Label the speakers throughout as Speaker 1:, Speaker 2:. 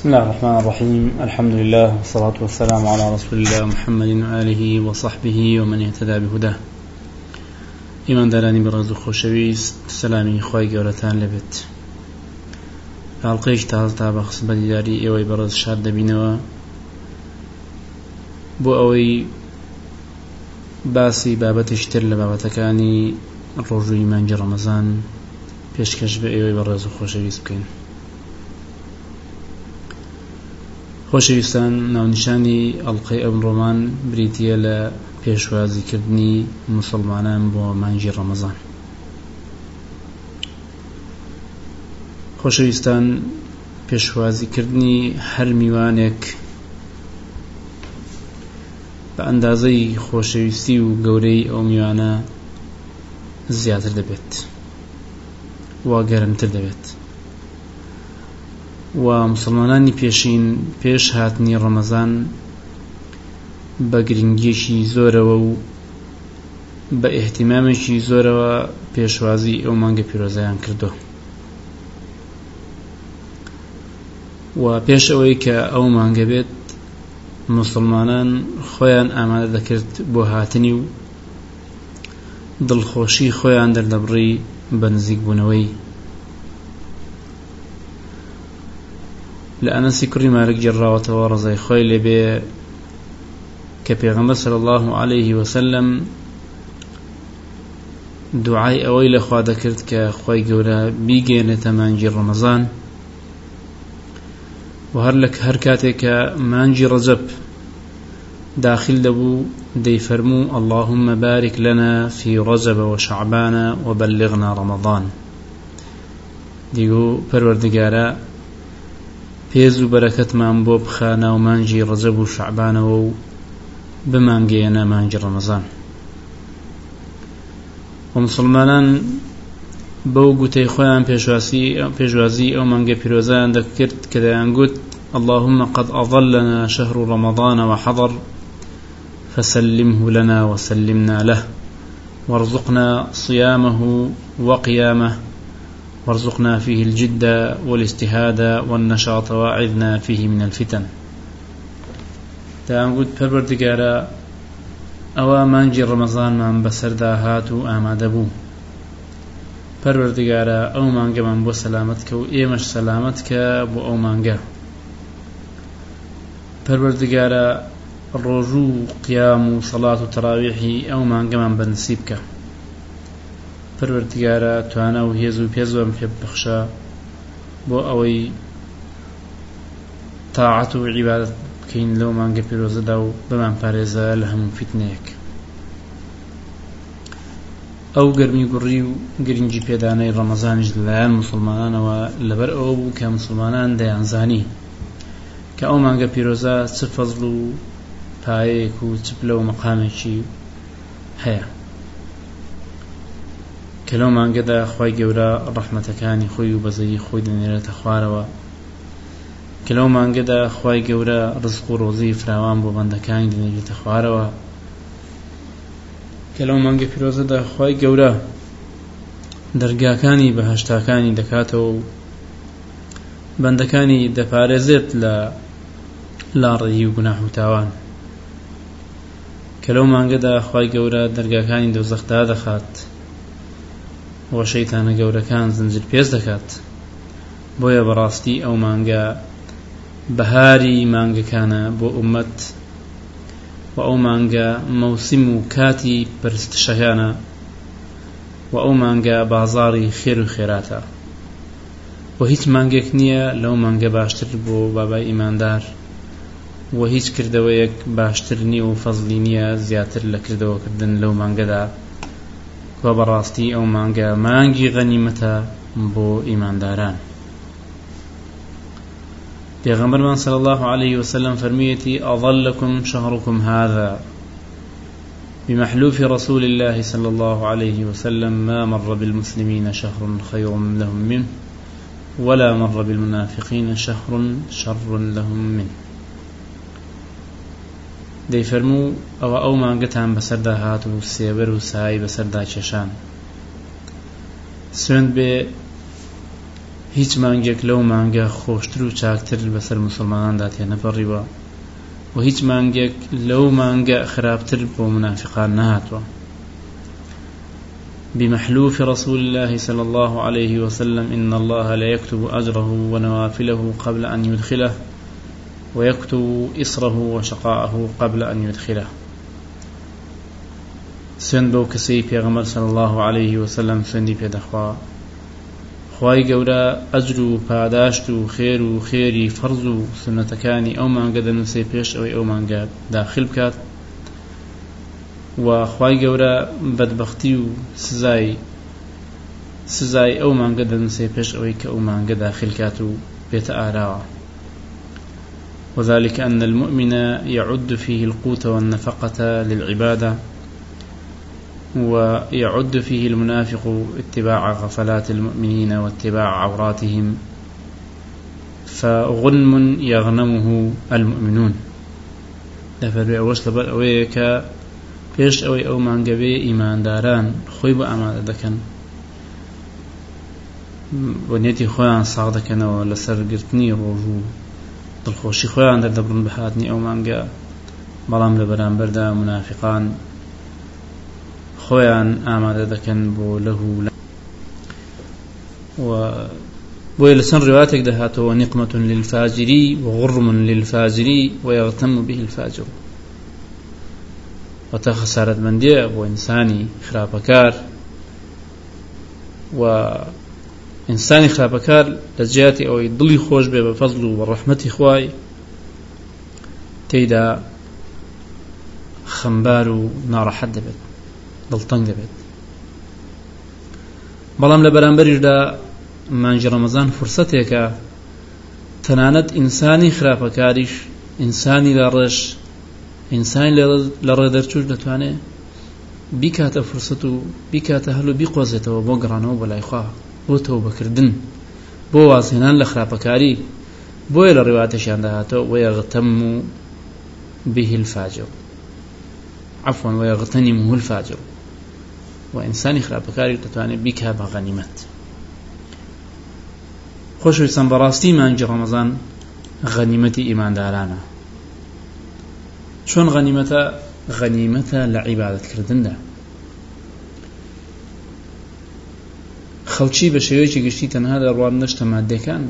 Speaker 1: بسم الله الرحمن الرحيم. الحمد لله والصلاة والسلام على رسول الله محمد وآله وصحبه ومن اهتدى بهداه. إيمان داراني برز خوشويست سلامي خواهي قولتان لبت حلقەیەش تازتا بە خسبەتی داری ئێوەی بەڕز شار دەبینەوە. بۆ ئەوەی باسی بابەتشتر لە بابەتەکانی ڕۆژووی مانجی ڕەمەزان پێشکەش بە ئێوەی بەڕێز و خۆشەویست بکەین. خۆشەویستان ناونیشانی ئەڵلقەی ئەم ڕۆمان بریتە لە پێشوازیکردنی مسلمانان بۆ مانجی ڕەمەزان. خۆشەویستان پێشوازیکردنی هەر میوانێک بە ئەندازەی خۆشەویستی و گەورەی ئەو میوانە زیاتر دەبێت وا گەرمتر دەبێت. و مسلمانانی پێشین پێش هاتنی ڕەمەزان بە گرنگیەکی زۆرەوە و بە ئاحتیمامێکی زۆرەوە پێشوازی ئەو مانگە پیرۆزەیان کردو. و پێش ئەوەی کە ئەو مانگە بێت مسلمانان خۆیان ئامادە دەکرد بۆ هاتنی و دڵخۆشی خۆیان دەردەبڕی بە نزیک بوونەوەی. لە کوڕی مارک جێڕاوەتەوە ڕزای خۆی لێبێ کە پێغەمبەر صلی الله عليه وسلم دوعای ئەوەی لەخوا دەکرد کە خۆی گەورە بیگەێنێتە مانجی ڕەمەزان و هەر لە هەر کاتێکە مانجی ڕەجەب داخل دەبوو دەیفەرموو اللهم بارك لنا في رجب وشعبان وبلغنا رمضان. دیگو پەروەردگارە پێز و بەرەکەتمان بۆ بخانە و مانجی ڕەجەب و شعبانەوە و بمانگەیەنە مانجی ڕەمەزان. و مسلمانان بەو گوتەی خۆیان پێشوازی ئەو مانگە پیرۆزان دەکرد کە دەیانگوت اللهم قد أضلنا شهر رمضان وحضر فسلمه لنا وسلمنا له وارزقنا صيامه وقيامه وارزقنا فيه الجد والاجتهاد والنشاط وأعذنا فيه من الفتن. دەیانگوت پەروەردگارە ئەوە مانجی ڕەمەزانمان بەسەردا هات و ئامادە بوو. پەروەردگارە ئەو مانگەمان بۆ سەلامت کە و ئێمەش سەلامت کە بۆ ئەو مانگە. پەروەردگارە ڕۆژوو قیام و سەڵات و تەراویحی ئەو مانگەمان بەنسی بکە پەروەردگارە توانە و هێز و پێزۆم پێ بخشە بۆ ئەوەی تاعەت و عیبادت بکەین لەو مانگە پیرۆزەدا و بمان پارێزە لە هەموو فیتنەیەک. ئەو گەرمی گوڕی و گرنگی پێدانەی ڕەمەزانیش لەلایەن مسلمانانەوە لەبەر ئەوە بوو کە مسلمانان دەیانزانی کە ئەو مانگە پیرۆزە چ فەزل و پایەیەک و چ پلە و مەقامێکی هەیە. کە لەو مانگەدا خی گەورە ڕەحمەتەکانی خۆی و بەزەی خۆی دەنێرێتە خوارەوە. کە لەو مانگەدا خی گەورە ڕزق و ڕۆزی فراوان بۆ بەندەکانی دەنێرێتە خوارەوە. کە لەو مانگە پیرۆزەدا خی گەورە دەرگاکانی بەهشتاکانی دەکاتەوە و بەندەکانی دەپارێزێت لە لاڕێی و گوناح و تاوان. کە لەو مانگەدا خی گەورە دەرگاکانی دەوزەختا دەخات. وە شەیتانە گەورەکان زنجر پێز دەکات. بۆیە بەڕاستی ئەو مانگە بەهاری مانگەکانە بۆ ئومەت و ئەو مانگە مەوسیم و کاتی پرستشەکانە و ئەو مانگە بازاری خێر و خێراتە. و هیچ مانگێک نییە لەو مانگە باشتر بۆ بابای ئیماندار و هیچ کردەوەیەک باشتر نییە و فەزلی نییە زیاتر لە کردەوەکردن لەو مانگەدا. و بەڕاستی ئەو مانگە مانگی غەنیمەتە بۆ ئیمانداران. پێغەمبەرمان صلى الله عليه وسلم فرميتي أظلكم شهركم هذا. بمحلوف رسول الله صلى الله عليه وسلم ما مر بالمسلمين شهر خير لهم منه ولا مر بالمنافقين شهر شر لهم منه. دەیفەرموو ئەوە ئەو مانگەتان بەسەردا هات و سێبەر و سای بەسەردا کێشان سوێن بێ هیچ مانگێک لەو مانگە خۆشتر و چاکتر بەسەر مسلماناندا تێنەپەڕیوە و هیچ مانگێک لەو مانگە خراپتر بۆ منافقان نهاتوە. بمحلوف رسول الله صلى الله عليه وسلم إن الله لا يكتب أجره ونوافله قبل أن يدخله. ويكتب إصره وشقاءه قبل أن يدخله. سوێند بەو کەسەی پێغەمبەر صلى الله عليه وسلم سوێندی پێدەخوا خی گەورە ئەجر و پاداشت و خێر و خێری فەرز و سنەتەکانی ئەو مانگە دەنووسێ پێش ئەوەی ئەو مانگە داخل بکات. و خی گەورە بەدبختی و سزای سزای ئەو مانگە دەنووسێ پێش ئەوەی داخل کات و بێتە وذلك أن المؤمن يعد فيه القوت والنفقة للعبادة ويعد فيه المنافق اتباع غفلات المؤمنين واتباع عوراتهم فغنم يغنمه المؤمنون. دەفەرێ ئەوەش لەبەر ئەوەیە کە پێش ئەوەی ئەو مانگەوێ ئیمانداران خۆی بە ئامادە بۆ نێتی خۆیان ساغ دەکەنەوە لەسەر دڵخۆشی خۆیان دەردەبرن بە هاتنی ئەو مانگە. بەڵام لە بەرامبەردا منافقان خۆیان ئامادە دەکەن بۆ لەه بۆیە لەسەر ڕێواتێک دەهاتەوە نقمة للفاجری وغرم للفاجری ويغتم به الفاجر. وتا خسارەتمەندیە بۆ ئینسانی خراپەکار و ئینسانی خراپەکار لە جیاتی ئەوەی دڵی خۆش بێ بە فەزل و بە ڕەحمەتی خوای تێیدا خەمبار و ناڕەحەت دەبێت دڵتەنگ دەبێت. بەڵام لە بەرامبەریشدا مانجی ڕەمەزان فرسەتێکە تەنانەت ئینسانی خراپەکاریش ئینسانی لە ڕێژ ئینسانی لە ڕێدەرچوش دەتوانێت بیکاتە فرسەت و بیکاتە هەلو بیقۆزێتەوە بۆ گەڕانەوە بە لایخوا بۆ تەوبەکردن. بۆ وازهێنان لە خراپەکاری بۆیە لە ڕێواتەشیان داهاتەوە وەیەغتەم و به الفاجر. عفوا ويغتنمه الفاجر. و ئینسانی خراپەکاری دەتوانێت بیکا بە غەنیمەت. خۆشویستان بەڕاستی مانجی ڕەمەزان غەنیمەتی ئیماندارانە. چۆن غەنیمەتە؟ غەنیمەتە لە عیبادەتکردندا خەڵکی بە شێوەیەکی گشتی تەنها دەڕوان نەشتە مادەکان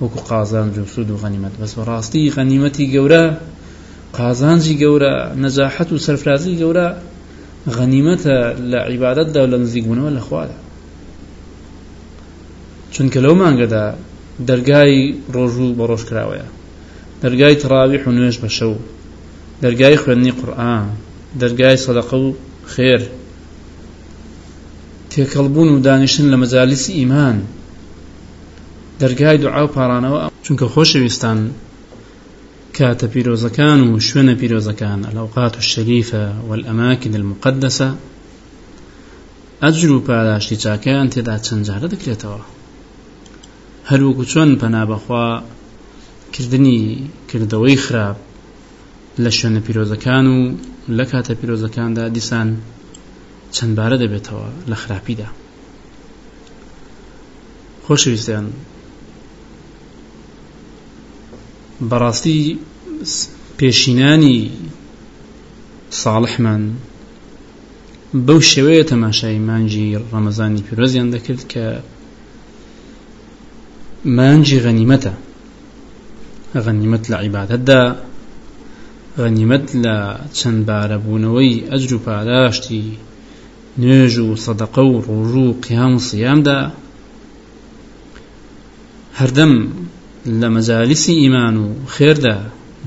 Speaker 1: وەکو قازان جوسود و غەنیمەت. بەس بەڕاستی غەنیمەتی گەورە قازانجی گەورە نەجاحەت و سەرفرازی گەورە غەنیمەتە لە عیبادەتدا و لە نزیکبوونەوە لە خوادا چونکە لەو مانگەدا دەرگای ڕۆژوو بە ڕۆژکراوەیە دەرگای تەراویح و نوێش بە شەو. دەرگای خوێندنی قورئان دەرگای سەدەقە و خێر. تێکەڵبوون و دانیشتن لە مەجالیسی ئیمان. دەرگای دوعا و پارانەوە چونکە خۆشەویستان كات بيروزكان وشون بيروزكان الأوقات الشريفة والأماكن المقدسة. أجر پاداشتی چاکەیان تێدا چەند جارە دەکرێتەوە. هەروەکو چۆن پەنا بەخوا کردنی کردەوەی خراپ لە شوێنە پیرۆزەکان و لە کاتە پیرۆزەکاندا دیسان چەندبارە دەبێتەوە لە خراپیدا. خۆشەویستیان. بەڕاستی پێشینانی ساڵحمان بەو شێوەیە تەماشای مانجی ڕەمەزانی پیرۆزیان دەکرد کە مانجی غەنیمەتە. غەنیمەت لە عیبادەتدا غەنیمەت لە چەند بارەبوونەوەی ئەجر و پاداشتی نوێژ و سەدەقە و ڕۆژوو و قیام و سیامدا هەردەم لە مەجالیسی ئیمان و خێردا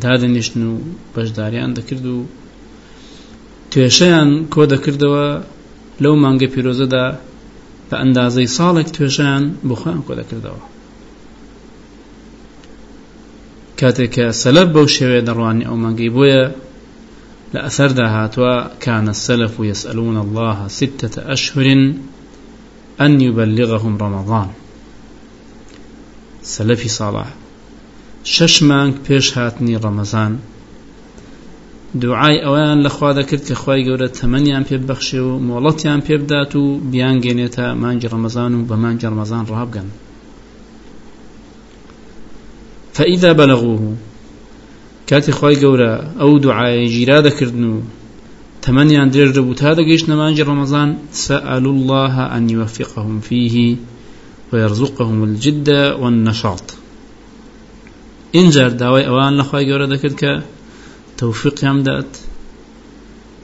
Speaker 1: دادەنیشتن و بەشداریان دەکرد و توێشەیان کۆ دەکردەوە لەو مانگە پیرۆزەدا بە ئەندازەی ساڵێک توێشیان بۆ خۆیان کۆ دەکردەوە. کاتێک کە سەلەف بەو شێوەیە دەڕوانی ئەو مانگەی بۆیە لە ئەثەردا هاتووە كان السلف يسألون الله ستة أشهر أن يبلغهم رمضان. سەلەفی ساڵح شەش مانگ پێش هاتنی ڕەمەزان دوعای ئەویان لەخوا دەکرد کە خی گەورە تەمەنیان پێ بەخشێ و مۆڵەتیان پێ بدات و بیان گێنێتە مانگی ڕەمەزان و بە مانگی فإذا بلغوه كاتي خواي قورا أو دعاء جيرادة كردنو تمنيان درير دەبوو تا دەگەیشت نەمانجی ڕەمەزان سألوا الله أن يوفقهم فيه ويرزقهم الجد والنشاط. اینجار داوای ئەوان لە خی گەورە دەکرد کە تەوفیقیان بدات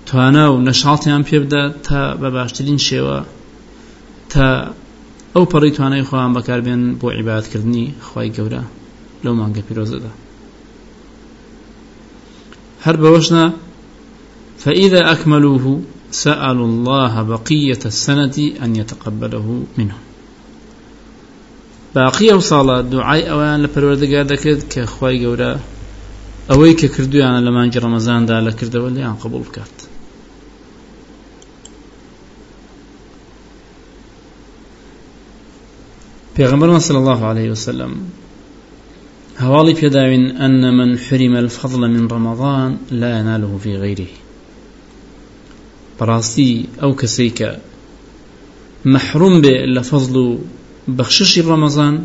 Speaker 1: توانە و نەشاڵتیان پێ بدات تا بە باشترین شێوە تا ئەو پەڕی توانای خۆیان بەکاربێن بۆ عیباتکردنی خی گەورە لەو مانگە پیرۆزەدا. هەر بەوەشنا فإذا أكملوه سألوا الله بقية السنة أن يتقبله منهم ئەو ساڵە دوعای ئەویان لە پەروەردەگار دەکرێت کە خی گەورە ئەوەی کە کردویانە لە مانجی ڕەمەزاندا لە کردەوە لیان قبول بکات پێغمبەر صلى الله عليه وسلم هەواڵی پێداوین أن من حرم الفضل من رمضان لا يناله في غيره. بەڕاستی ئەو کەسەی کە مەحروم بێ لە فەزل و بەخششی ڕەمەزان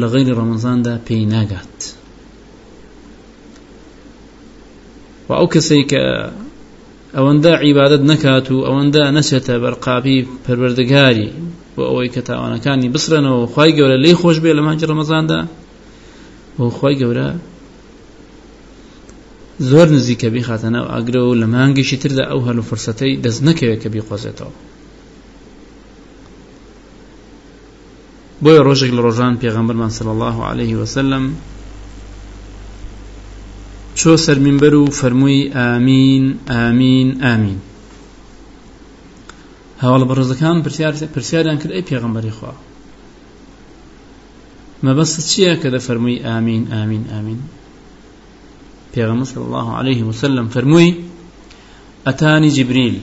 Speaker 1: لە غیری ڕەمەزاندا پێی ناگات و ئەو کەسەی کە ئەوەندە عیبادت نەکات و ئەوەندە نەچێتە بەرقاپی پەروەردەگاری بۆ ئەوەی کە تاوانەکانی بسرێنەوە خی بۆ خی گەورە زۆر نزیکە بیخاتەنە ئاگرە و لە مانگیشی تردا ئەو هەلو فرسەتەی دەست نەکەوێت کە بیقۆزێتەوە بۆیە ڕۆژێک لە ڕۆژان پێغەمبەرمان صلی الله عليه وسلم چۆ سەرمینبەر و فەرمووی ئامین ئامین ئامین. هەواڵە بەڕۆزەکان پرسیاریان کرد ئەی پێغەمبەری خوا مەبەست چییە کە دەفەرمووی ئامین ئامین ئامین پیغمبر صلى الله عليه وسلم فرموي أتاني جبريل.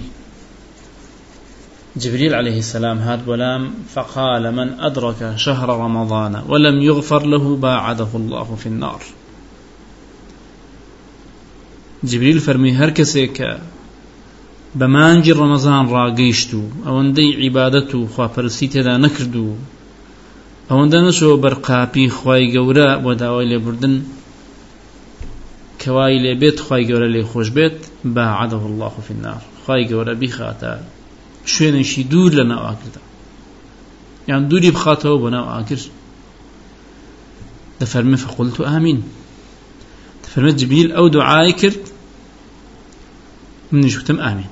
Speaker 1: جبريل عليه السلام هاد بلام فقال من أدرك شهر رمضان ولم يغفر له باعده الله في النار. جبريل فرمي هر كسيك بمانجي رمضان راقيشتو ئەوەندەی عیبادەت و خواپەرسی تێدا نەکردو ئەوەندە نەچۆ بەرقاپی خی گەورە بۆ داوای لێبوردن کەوای لێ بێت خی گەورە لێ خۆش بێت باعده الله في النار. خی گەورە بیخاتە. شوێنێکی دوور لە ناو ئاکردا یان دووری بخاتەوە بۆ ناو ئاگر. دەفەرمێ فقلت ئامین دەفەرمێت جبیل ئەو دوعای کرد منیش وتم ئامین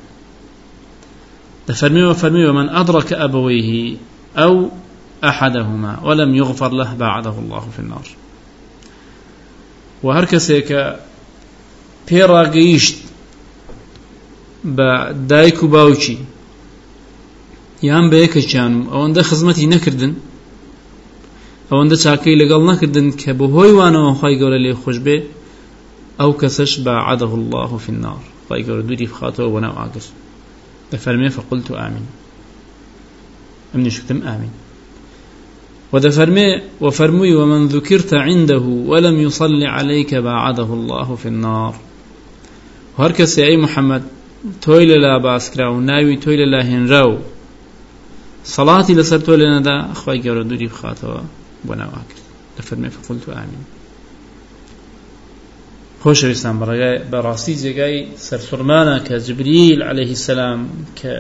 Speaker 1: دەفەرمێ وفەرمێ ومن أدرك أبويه أو أحدهما ولم يغفر له باعده الله في النار. وهر كسيك پێڕاگەیشت بە دایک و باوکی یان بە یەکەچیان و ئەوەندە خزمەتی نەکردن ئەوەندە چاکەی لەگەڵ نەکردن کە بە هۆی وانەوە خی گەورە لێ خۆش بێ الله في النار. خی گەورە دووری بخاتەوە بۆ ناو ئاگر دەفەرمێ فقلت ئامین ئەم نیشتم ئامین ودفرمي وفرمي ومن ذكرت عنده ولم يصلي عليك باعده الله في النار. ئەی محەممەد تۆی لە لا باسکرا و ناوی تۆی لە لا هێنرا و سەڵاتی لەسەر تۆ لێ نەدا خی گەورە دووری بخاتەوە بۆ ناوا کرد لە فەرمێ فقلت ئامین خۆشەویستان بەڕاستی جێگای سەرسوڕمانە کە جبریل عليه السلام کە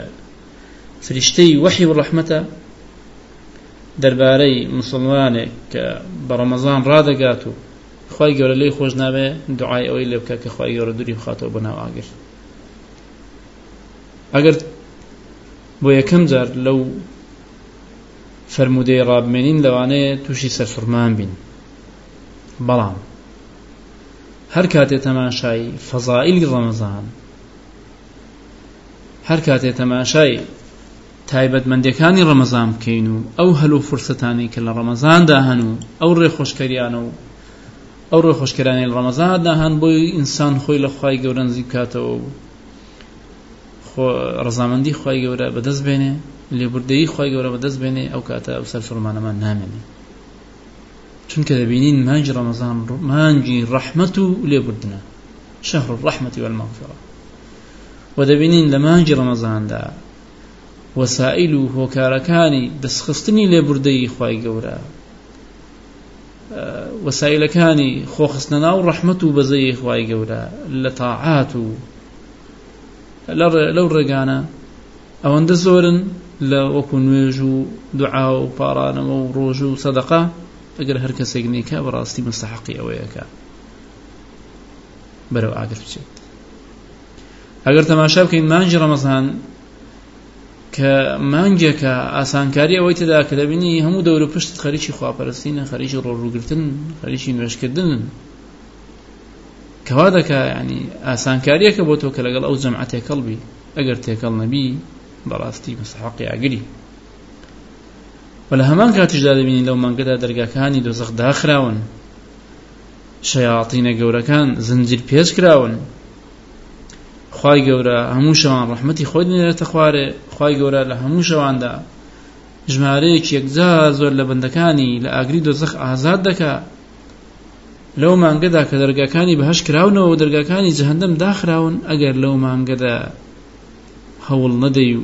Speaker 1: فریشتەی وحی و ڕەحمەتە دەربارەی مسلمانێک کە بە ڕەمەزان ڕادەگات و خی گەورە لی خۆش نابێ دوعای ئەوەی لێ بکە کە خی گەورە دووری بخاتەوە بە ناو ئاگر. ئەگەر بۆ یەکەم جار لەو فرمودەی ڕابمێنین لەوانەیە تووشی سەرفرمان بین. بەڵام هەر کاتێ تەماشای فەزائیلی ڕەمەزان هەر کاتێ تەماشای تایبەتمەندەکانی ڕەمەزان بکەین و ئەو هەلو فرسەتانی کە لە ڕەمەزاندا هەن و ئەو ڕێخۆشکەریانە و ئەو ڕۆی خۆشکرانی ڕەمەزاندا هەن بۆی ئینسان خۆی لە خی گەورە نزیک بکاتەوە ڕزامەندی خی گەورە بەدەست بێنێ لێبوردەیی خی گەورە بەدەست بێنێ ئەو کاتە ئەو سەر فڕمانەمان نامێنێ. چونکە دەبینین مانجی ڕەمەزان مانجی ڕەحمەت و لێبوردنە. شهر الرحمة والمغفرة. ودەبینین لە مانجی ڕەمەزاندا وەسائل و هۆکارەکانی دەستخستنی لێبوردەی خی گەورە. وەسایلەکانی خۆخستنە ناو ڕەحمت و بەزەی خوای گەورە. لە تاعات و لەو ڕێگانە ئەوەندە زۆرن لە وەکو نوێژ و دوعا و پارانەوە و ڕۆژ و سەدەقا ئەگەر هەر کەسێک نیکە بەڕاستی مستحقی ئەوەیەکە. بەرەو ئاگر بچێت. ئەگەر تەماشا بکەین مانجی ڕەمەزان کە مانگێکە ئاسانکاری ئەوەی تێدا کە دەبینی هەموو دەورە پشت خەریکی خواپەرستینە خەریکی ڕۆژوگرتن خەریکی نوێشکردن. کەوا دەکا ینی ئاسانکاریەکە بۆ تۆ کە لەگەڵ ئەو جەمعە تێکەڵبی ئەگەر تێکەڵ نەبی بەڕاستی مستحقی ئاگری و لە هەمان کاتیشدا دەبینی لەو مانگەدا دەرگاکانی دۆزەخ داخراون. شەیاطینە گەورەکان زنجیر پێش کراون. خی گەورە هەموو شەوان ڕحمەتی خۆی نێرێتە خوارێ خی گەورە لە هەموو شەواندا. ژمارەیەک یەکجار زۆر لە بەندەکانی لە ئاگری دۆزەخ ئازاد دەکا. لەو مانگەدا کە دەرگاکانی بەهش کراونەوە و دەرگاکانی جەهندەم داخراون ئەگەر لەو مانگەدا هەوڵ نەدەی و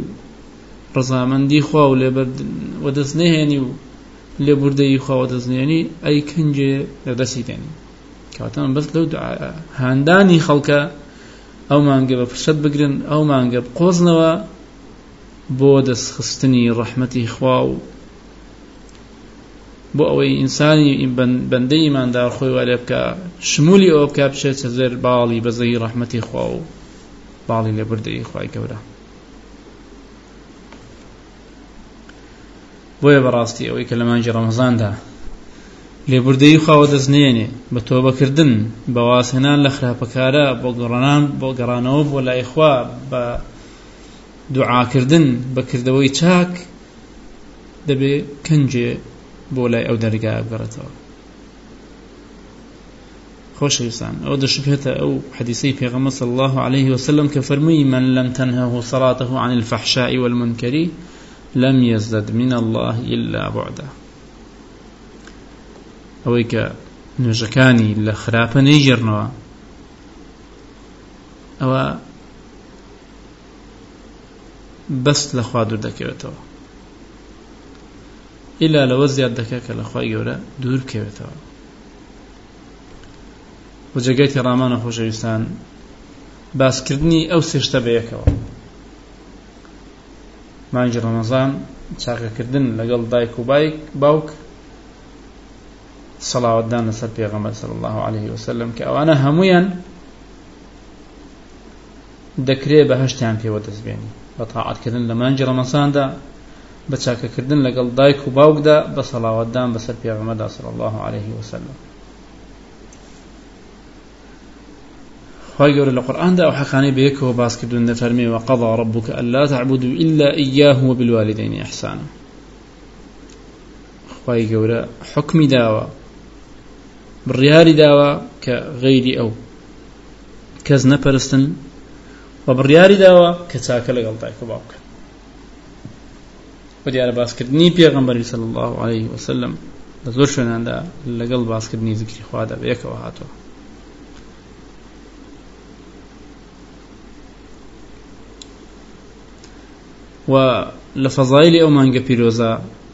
Speaker 1: ڕزامەندی خوا و لێوەدەست نهێنی و لێبوردەی خواوە دەستنێنی ئەی کنجێ لە دەستی دێنی کاتان بەس لەو هاندانی خەڵکە ئەو مانگە بە فرسەت بگرن ئەو مانگە بقۆزنەوە بۆ دەستخستنی ڕەحمەتی خوا و بۆ ئەوەی ئینسانی بەندەی ئیماندار خۆی وارێ بکە شمولی ئەوە بکە بچێتە زێر باڵی بەزەی ڕەحمەتی خوا و باڵی لە بردەی خوای گەورە. بۆیە بەڕاستی ئەوەی کە لە مانجی ڕەمەزاندا لێبوردەی خاوە دەستنێنێ بە تۆبەکردن بە واسهێنان لە خراپەکارە بۆ گەڕانان بۆ گەڕانەوە بۆ لایخوا بە دوعاکردن بەکردەوەی چاک دەبێ کنجێ بۆ لای ئەو دەرگا بگەڕێتەوە خۆشەویستان ئەو دەشبێتە ئەو حدیثەی پێغەمە صلی الله عليه وسلم فەرمووی من لم تنهه صلاته عن الفحشاء والمنكر لم يزدد من الله إلا بعدا ئەوەی کە نوێژەکانی لە خراپە نەیژێرنەوە ئەوە بەست لە خوا دوور دەکەوێتەوە. ئیلا لەوە زیاد دەکات کە لە خوای گەورە دوور بکەوێتەوە. وجگەیتی ڕامانە خۆشەویستان باسکردنی ئەو سێشتە بەیەکەوە مانجی ڕەمەزان چاکەکردن لەگەڵ دایک و بایک باوک سەڵاوەتدان لەسەر پێغەمبەر صلی الله عليه وسلم کە ئەوانە هەمویان دەکرێ بە هەشتیان پێوە دەستبێنی بە تاعاتکردن لە مانجی ڕەمەساندا بە چاکەکردن لەگەڵ دایک و باوکدا بە سەڵاوەتدان بەسەر صلی الله عليه وسلم. خی گەورە لە قورآاندا ئەو حەقانی بەیەکەوە باسکردون دەفەرمێ وقضى ربك ألا تعبدوا إلا إياه وبالوالدين إحسانا. خی گەورە حکمی داوە بڕیاری داوە کە غەیری ئەو. کەس نەپەرستن و بڕیاری داوە کە چاکە لەگەڵ دایکە باوکە. بە دیارە باسکردنی پێغەمبەری صلی الله عليه وسلم لە زۆر شوێناندا لەگەڵ باسکردنی زیکری خوادا بەیەکەوە هاتەوە و لە فەزایلی ئەو مانگە پیرۆزە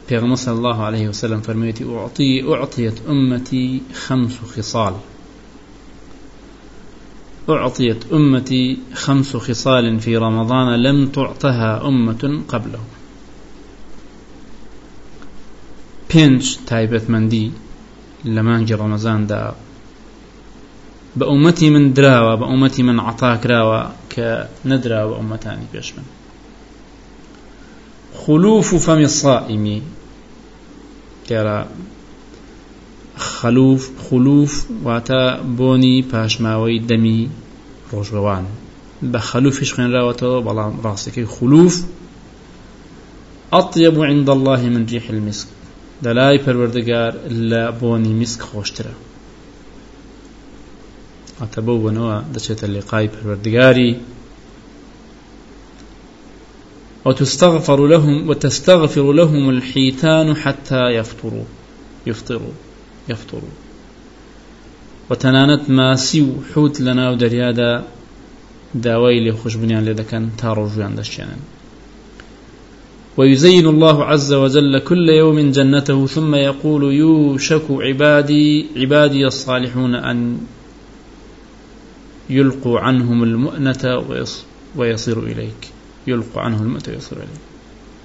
Speaker 1: پیغمبر صلى الله عليه وسلم فرميتي أعطي أعطيت أمتي خمس خصال. أعطيت أمتي خمس خصال في رمضان لم تعطها أمة قبله تايبت مندي لمانجي رمضان دا. بأمتي من دراوة بأمتي من عطاك راوة كندرا وأمتاني بيشمن خلوف فم الصائم دیارە خەلوف خلوف واتە بۆنی پاشماوەی دەمی ڕۆژگەوان. بە خەلوفیش خوێنراوەتەوە بەڵام ڕاستەکەی خلوف. أطيب عند الله من ريح المسك. دلای پەروەردگار لە بۆنی میسک خۆشترە. ئەتە بەو بنەوە دەچێتە لقای پەروەردگاری وتستغفر لهم وتستغفر لهم الحيتان حتى يفطروا. يفطروا. يفطروا. وتنانت ماسی و حوت ناو دەریادا داوای لێ خوشببنیان لێ دەکەن تا ڕۆژیان دەشێنن ويزين الله عز وجل كل يوم جنته ثم يقول يوشك عبادي عبادي الصالحون أن يلقوا عنهم المؤنة ويصير إليك. يلقوا عنه المؤنة ويصير إليك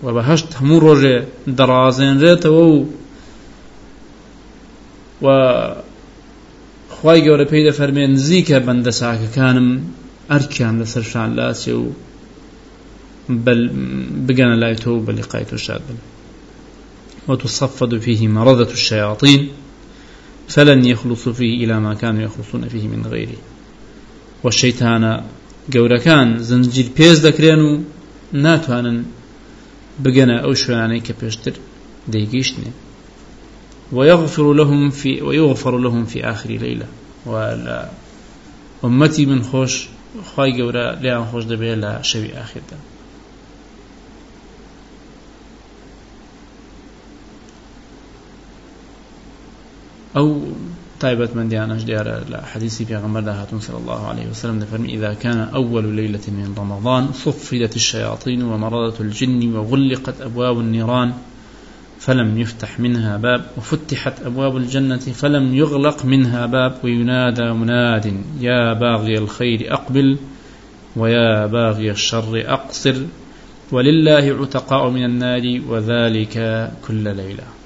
Speaker 1: وبهشت همو روجه درازين ريت و و خواهی گەورە پێی دەفەرمێن نزیکە بەندە ساکەکانم ئەرکیان لەسەرشان لاسێ و بقنا لا يتوب بلقاء تشاد وتصفد فيه مرضة الشياطين فلن يخلصوا فيه إلى ما كانوا يخلصون فيه من غيره والشيطان گەورەکان زنجیر پێز دەکرێن و ناتوانن بگەنە ئەو شوێنانەی کە پێشتر دەیگەیشتنێ. ويغفر لهم في ويغفر لهم في آخر ليلة. ولا أمتي من خوش خواي جورا ليان خوش دبي لا شوي آخر ده أو تايبت من ديانش ديار حديثي في غمر هاتون صلى الله عليه وسلم نفرم إذا كان أول ليلة من رمضان صفدت الشياطين ومرضت الجن وغلقت أبواب النيران فلم يفتح منها باب وفتحت أبواب الجنة فلم يغلق منها باب وينادى مناد يا باغي الخير أقبل ويا باغي الشر أقصر ولله عتقاء من النار وذلك كل ليلة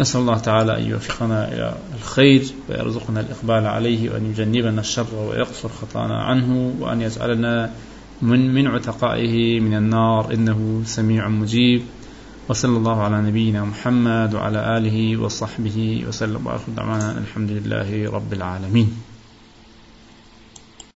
Speaker 1: نسأل الله تعالى أن يوفقنا إلى الخير ويرزقنا الإقبال عليه وأن يجنبنا الشر ويقصر خطانا عنه وأن يجعلنا من من عتقائه من النار. إنه سميع مجيب. وصلى الله على نبينا محمد وعلى آله وصحبه وسلم. وآخر دعوانا الحمد لله رب العالمين.